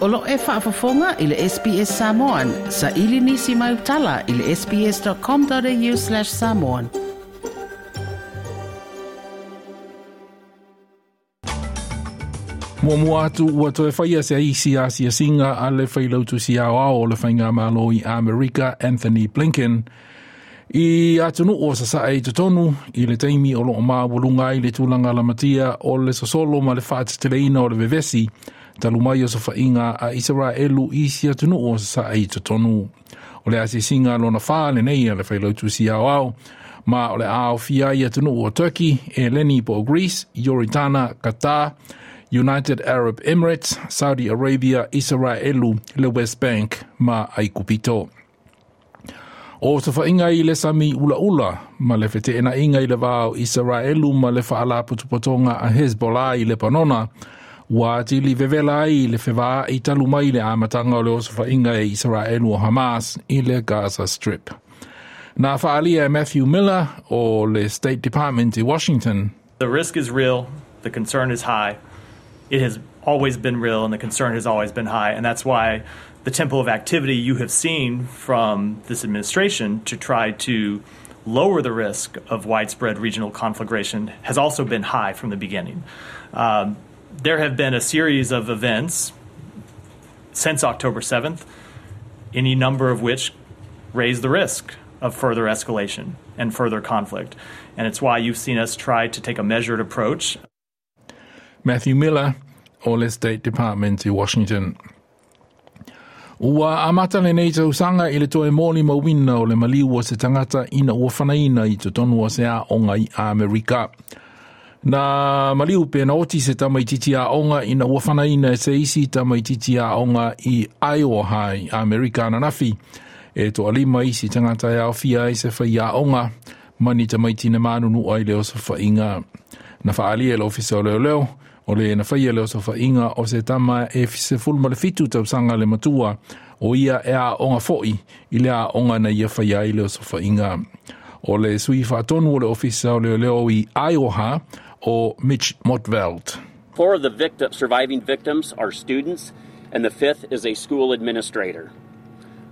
Olo e whaafafonga i le SBS Samoan. Sa ili nisi mai utala i le sbs.com.au slash samoan. Mua mua atu ua toe whaia se isi a si singa a le whailautu si a o le whainga malo i Amerika Anthony Blinken. I atunu o sa sa e te tonu i le teimi o lo o maa wulunga i le tūlanga la matia o le sosolo ma le whaata teleina o le vevesi talu mai o sa whainga a Israelu i si atunu o sa ai e tonu. O le asi singa lona whaale nei a le whailautu si au au ma o le ao fia i atunu o Turkey e leni po Greece, Yoritana, Qatar, United Arab Emirates, Saudi Arabia, Israelu, le West Bank ma ai kupito. O sa whainga i le sami ula ula, ma le whete ena inga i le vāo Israelu ma le whaala putupotonga a Hezbollah i le panona, wa tili vevela i le whewaa i talu mai le amatanga o le osa whainga i Israelu o Hamas i le Gaza Strip. Nā whaalia Matthew Miller o le State Department i Washington. The risk is real, the concern is high. It has always been real, and the concern has always been high, and that's why the tempo of activity you have seen from this administration to try to lower the risk of widespread regional conflagration has also been high from the beginning. Um, there have been a series of events since October 7th, any number of which raise the risk of further escalation and further conflict. And it's why you've seen us try to take a measured approach. Matthew Miller o le State Department i Washington. Ua amata le nei tau sanga i le toe mōli mawina o le maliu o se tangata ina ua whanaina i te tonu o se a onga i Amerika. Na maliu pe na oti se tama titi a onga ina ua whanaina e se isi tama i titi a onga i Iowa i Amerika na nafi. E to alima isi tangata e au fia i se whai a onga, mani tama i manunu ai leo se whainga. Na whaali e lo fisa o leo leo, o le na whaia leo sa whainga o se tama e se fulma le fitu tau sanga le matua o ia e a onga foi i le a onga na ia whaia i leo sa whainga. O le sui whaatonu o le ofisa o leo leo i Iowa o Mitch Mortvedt. Four of the victim, surviving victims are students, and the fifth is a school administrator.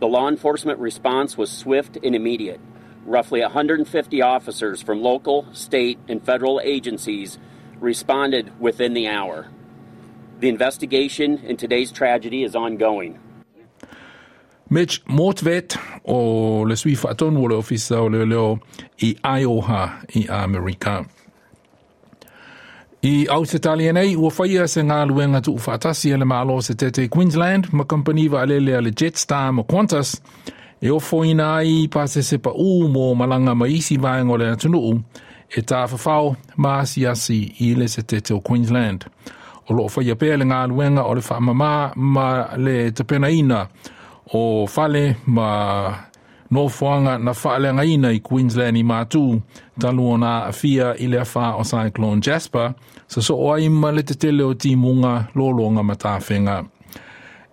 The law enforcement response was swift and immediate. Roughly 150 officers from local, state, and federal agencies responded within the hour. The investigation in today's tragedy is ongoing. Mitch Mortvedt o le sui whaatonu o le ofisa o leo leo i Iowa i Amerika. I au se tali nei, ua whaia se ngā luenga tu ufatasi ele maalo se tete Queensland, ma company wa alele ale Jetstar ma Qantas, e o foina ai pa se pa u mō malanga ma isi vaenga o lea tunuu, e tā whawhau ma asi asi i le se tete o Queensland. O loo whaia pēr le ngā luenga o le whaamama ma le tapena ina o fale ma no whanga na whaalenga ina i Queensland i mātū talu o nā awhia i le wha o Cyclone Jasper sa so o ai ma le te tele o ti munga lolonga ma tā whenga.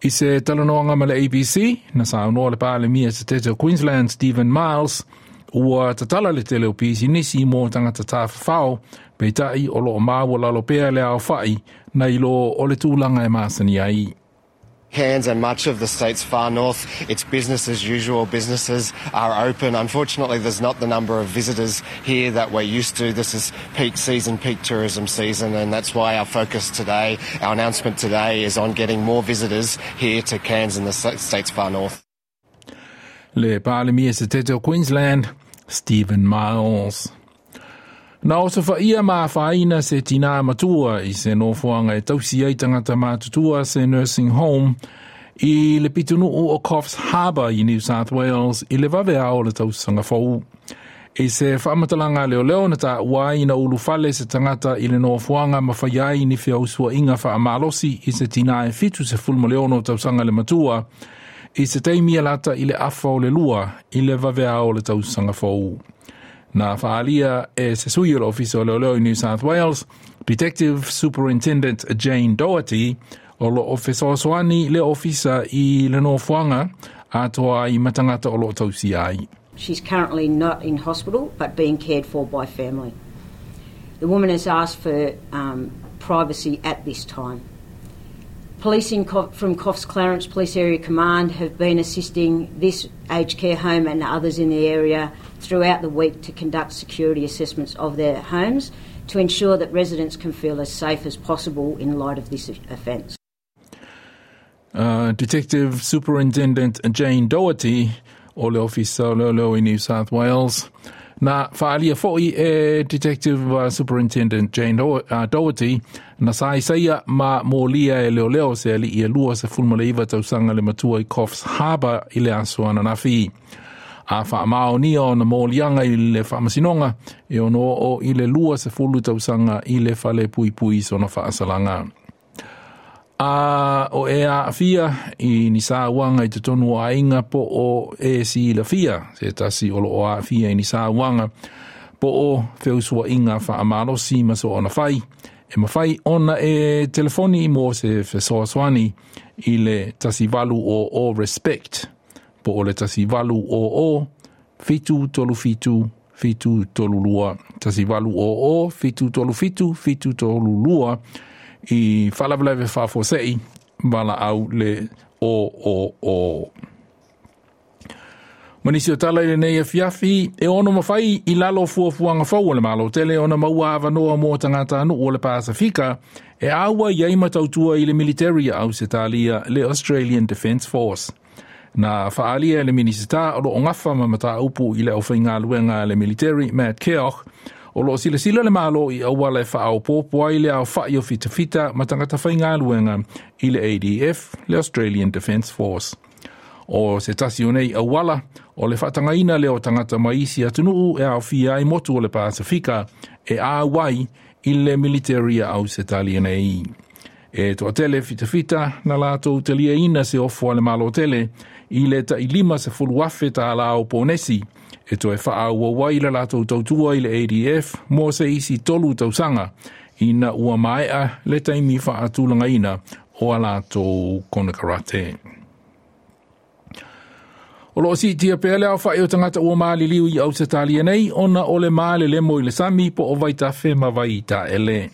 I se talanoanga ma le ABC, na sa unoa le pāle mia se tete o Queensland, Stephen Miles, ua tatala le tele o pisi nisi mo tangata tā whao, pe tai o lo o māua lalo pēr le au whai, na i lo o le tūlanga e māsani ai. Cairns and much of the state's far north, it's business as usual. Businesses are open. Unfortunately, there's not the number of visitors here that we're used to. This is peak season, peak tourism season, and that's why our focus today, our announcement today, is on getting more visitors here to Cairns and the state's far north. Le se Queensland, Stephen Miles. Na o sa whaia mā whaina se tina matua i se nofuanga e tausi ai tangata mātutua se nursing home i le pitunu o Coffs Harbour i New South Wales i le vave ao le tausanga whau. E se whamatalanga leo leo na ta wai na ulu fale se tangata i le nofuanga ma whaiai ni whia usua inga wha amalosi i se tina e fitu se fulma leono tausanga le matua i se teimia lata i le afa o le lua i le vave ao le tausanga whau. Na whaalia e se sui o ofisa o leo leo i New South Wales, Detective Superintendent Jane Doherty o lo ofisa soani le ofisa i le nofuanga atoa i matangata o lo tausi ai. She's currently not in hospital but being cared for by family. The woman has asked for um, privacy at this time. Police in, from Coffs Clarence Police Area Command have been assisting this aged care home and others in the area throughout the week to conduct security assessments of their homes to ensure that residents can feel as safe as possible in light of this offence. Uh, Detective Superintendent Jane Doherty o le ofisa Lolo in New South Wales na faaalia foʻi e detective uh, superintendent jane Do- uh, doherty na sa isaia ma molia e leoleo se alii e lua se fulumalaiva tausaga le matua i coffs harbour i le aso ananafi a faamaonia ona moliaga i le faamasinoga e ono oo i le lua se fulu tausaga i le falepuipui sona faasalaga a o e a fia i ni sa wanga i te tonu a inga po o e si la fia. Se tasi o lo a fia i ni sa wanga. Po o feusua inga fa amalo si ma so ona fai e ma fai ona e telefoni mo se fe soa swani i le tasi valu o o respect. Po o le tasi valu o o fitu tolu fitu fitu tolu lua. Tasi valu o o fitu tolu fitu fitu tolu lua i whalawalewe whafosei wala au le o o o. Manisi o tala i nei e fiafi, e ono mawhai i lalo fuafuanga fau le malo tele ona maua awa noa mō tangata anu o le Pasifika, e awa i aima tautua i le military au se talia le Australian Defence Force. Na whaalia le minisita o lo ngafa mamata upu i le au whainga luenga le military, Matt Keogh, o loo silasila le malo i aua le faaopoopo ai le aofaʻi o fitafita ma tagata faiga aluega i le adf le australian defence force. O se tasi o nei auala o le faatagaina le o tagata maisi atunuu e aofia ai motu o le pasifika e auai i le militaria ausetalia nei. E toa tele fita fita na te lia ina se ofo ale malo tele i le ta i lima se fulu afe ta ala o ponesi e toa e faa ua wai la lātou tautua i le ADF mo se isi tolu tausanga ina ua maea le taimi faa tūlanga ina o a lātou kona karate. O loo si tia pēle au whae o tangata ua maali liu i au se talia nei, ona o le maale le mo i le sami po o vaita fema ma vai ta ele.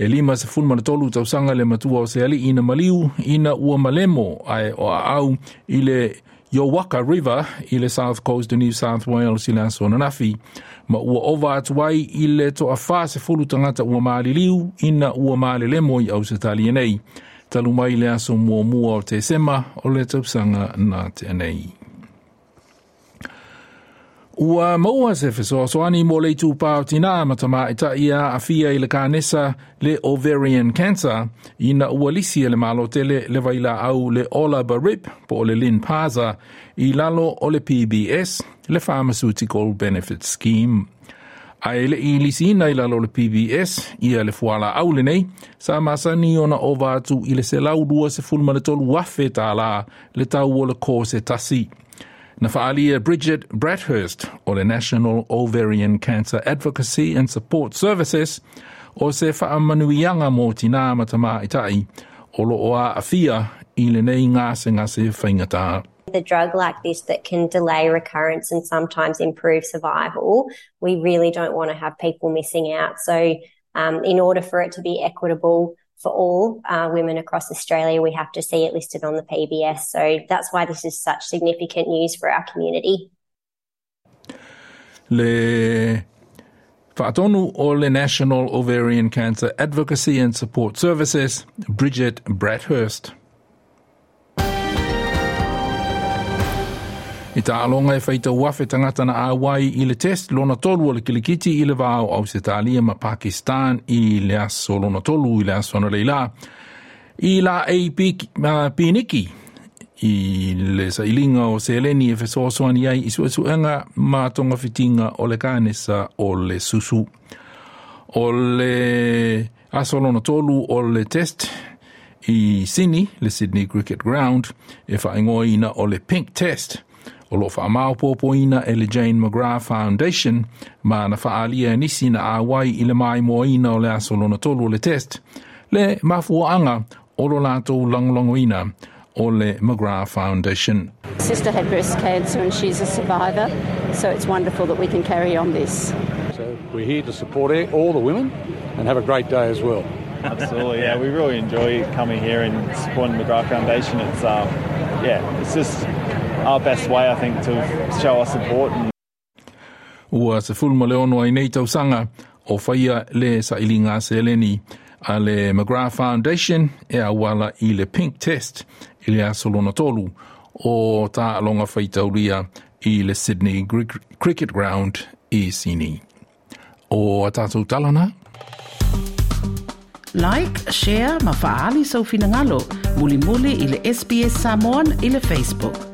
E lima se fulma na tolu tausanga le matua o se ali ina maliu, ina ua malemo ai o au i le Yowaka River i le South Coast of New South Wales i le asona nafi, ma ua ova atu ai i le to a se fulu tangata ua maali liu ina ua maali le moi au se tali nei. Talu mai le aso mua mua o te sema o le tausanga na te nei. Ua maua se so soani mo le tu pao tina matama e ta ia a fia i le kānesa le ovarian cancer ina ua lisi le malo tele le vaila au le Ola Barip po le Lynn Paza i lalo o le PBS le Pharmaceutical Benefit Scheme. A ele i lisi ina i lalo le PBS ia le fuala au le nei sa masani ona o atu i le se lau lua se fulma le tolu wafe ta la le tau o le ko se tasi. Na whaalia Bridget Bradhurst o le National Ovarian Cancer Advocacy and Support Services o se whaamanuianga mō tina matama i tai o lo oa a fia i le nei ngā se ngā se whaingata. The drug like this that can delay recurrence and sometimes improve survival, we really don't want to have people missing out. So um, in order for it to be equitable, for all uh, women across Australia, we have to see it listed on the PBS. So that's why this is such significant news for our community. Le Whaatonu o le National Ovarian Cancer Advocacy and Support Services, Bridget Bradhurst. I tā alonga e whaita uafe tangata na awai i le test lona tolu o le kilikiti i le vāo au se tālia ma Pakistan i le aso lona tolu i le aso na leila. I la ei piniki i le sa ilinga o se eleni e feso soani ai i suesuenga ma tonga fitinga o le kānesa o le susu. O le aso lona tolu o le test i Sydney, le Sydney Cricket Ground, e whaingoina o le pink test – o lo wha e le Jane McGrath Foundation ma na whaalia nisi na awai i le mai moina o le aso lona tolu le test, le mafuanga o lo lātou langolongoina o le McGrath Foundation. Sister had breast cancer and she's a survivor, so it's wonderful that we can carry on this. So we're here to support all the women and have a great day as well. Absolutely, yeah. We really enjoy coming here and supporting the McGrath Foundation. It's um, yeah, it's just our best way, I think, to show our support. Ua se fulma le ono ai nei tausanga o whaia le sa ili ngā seleni a le McGrath Foundation e a wala i le Pink Test i le asolona tolu o tā alonga whaitauria i le Sydney Cricket Ground i Sini. O a tātou talana, Like, share, ma faali sau finangalo. Muli muli i le SBS Samoan i le Facebook.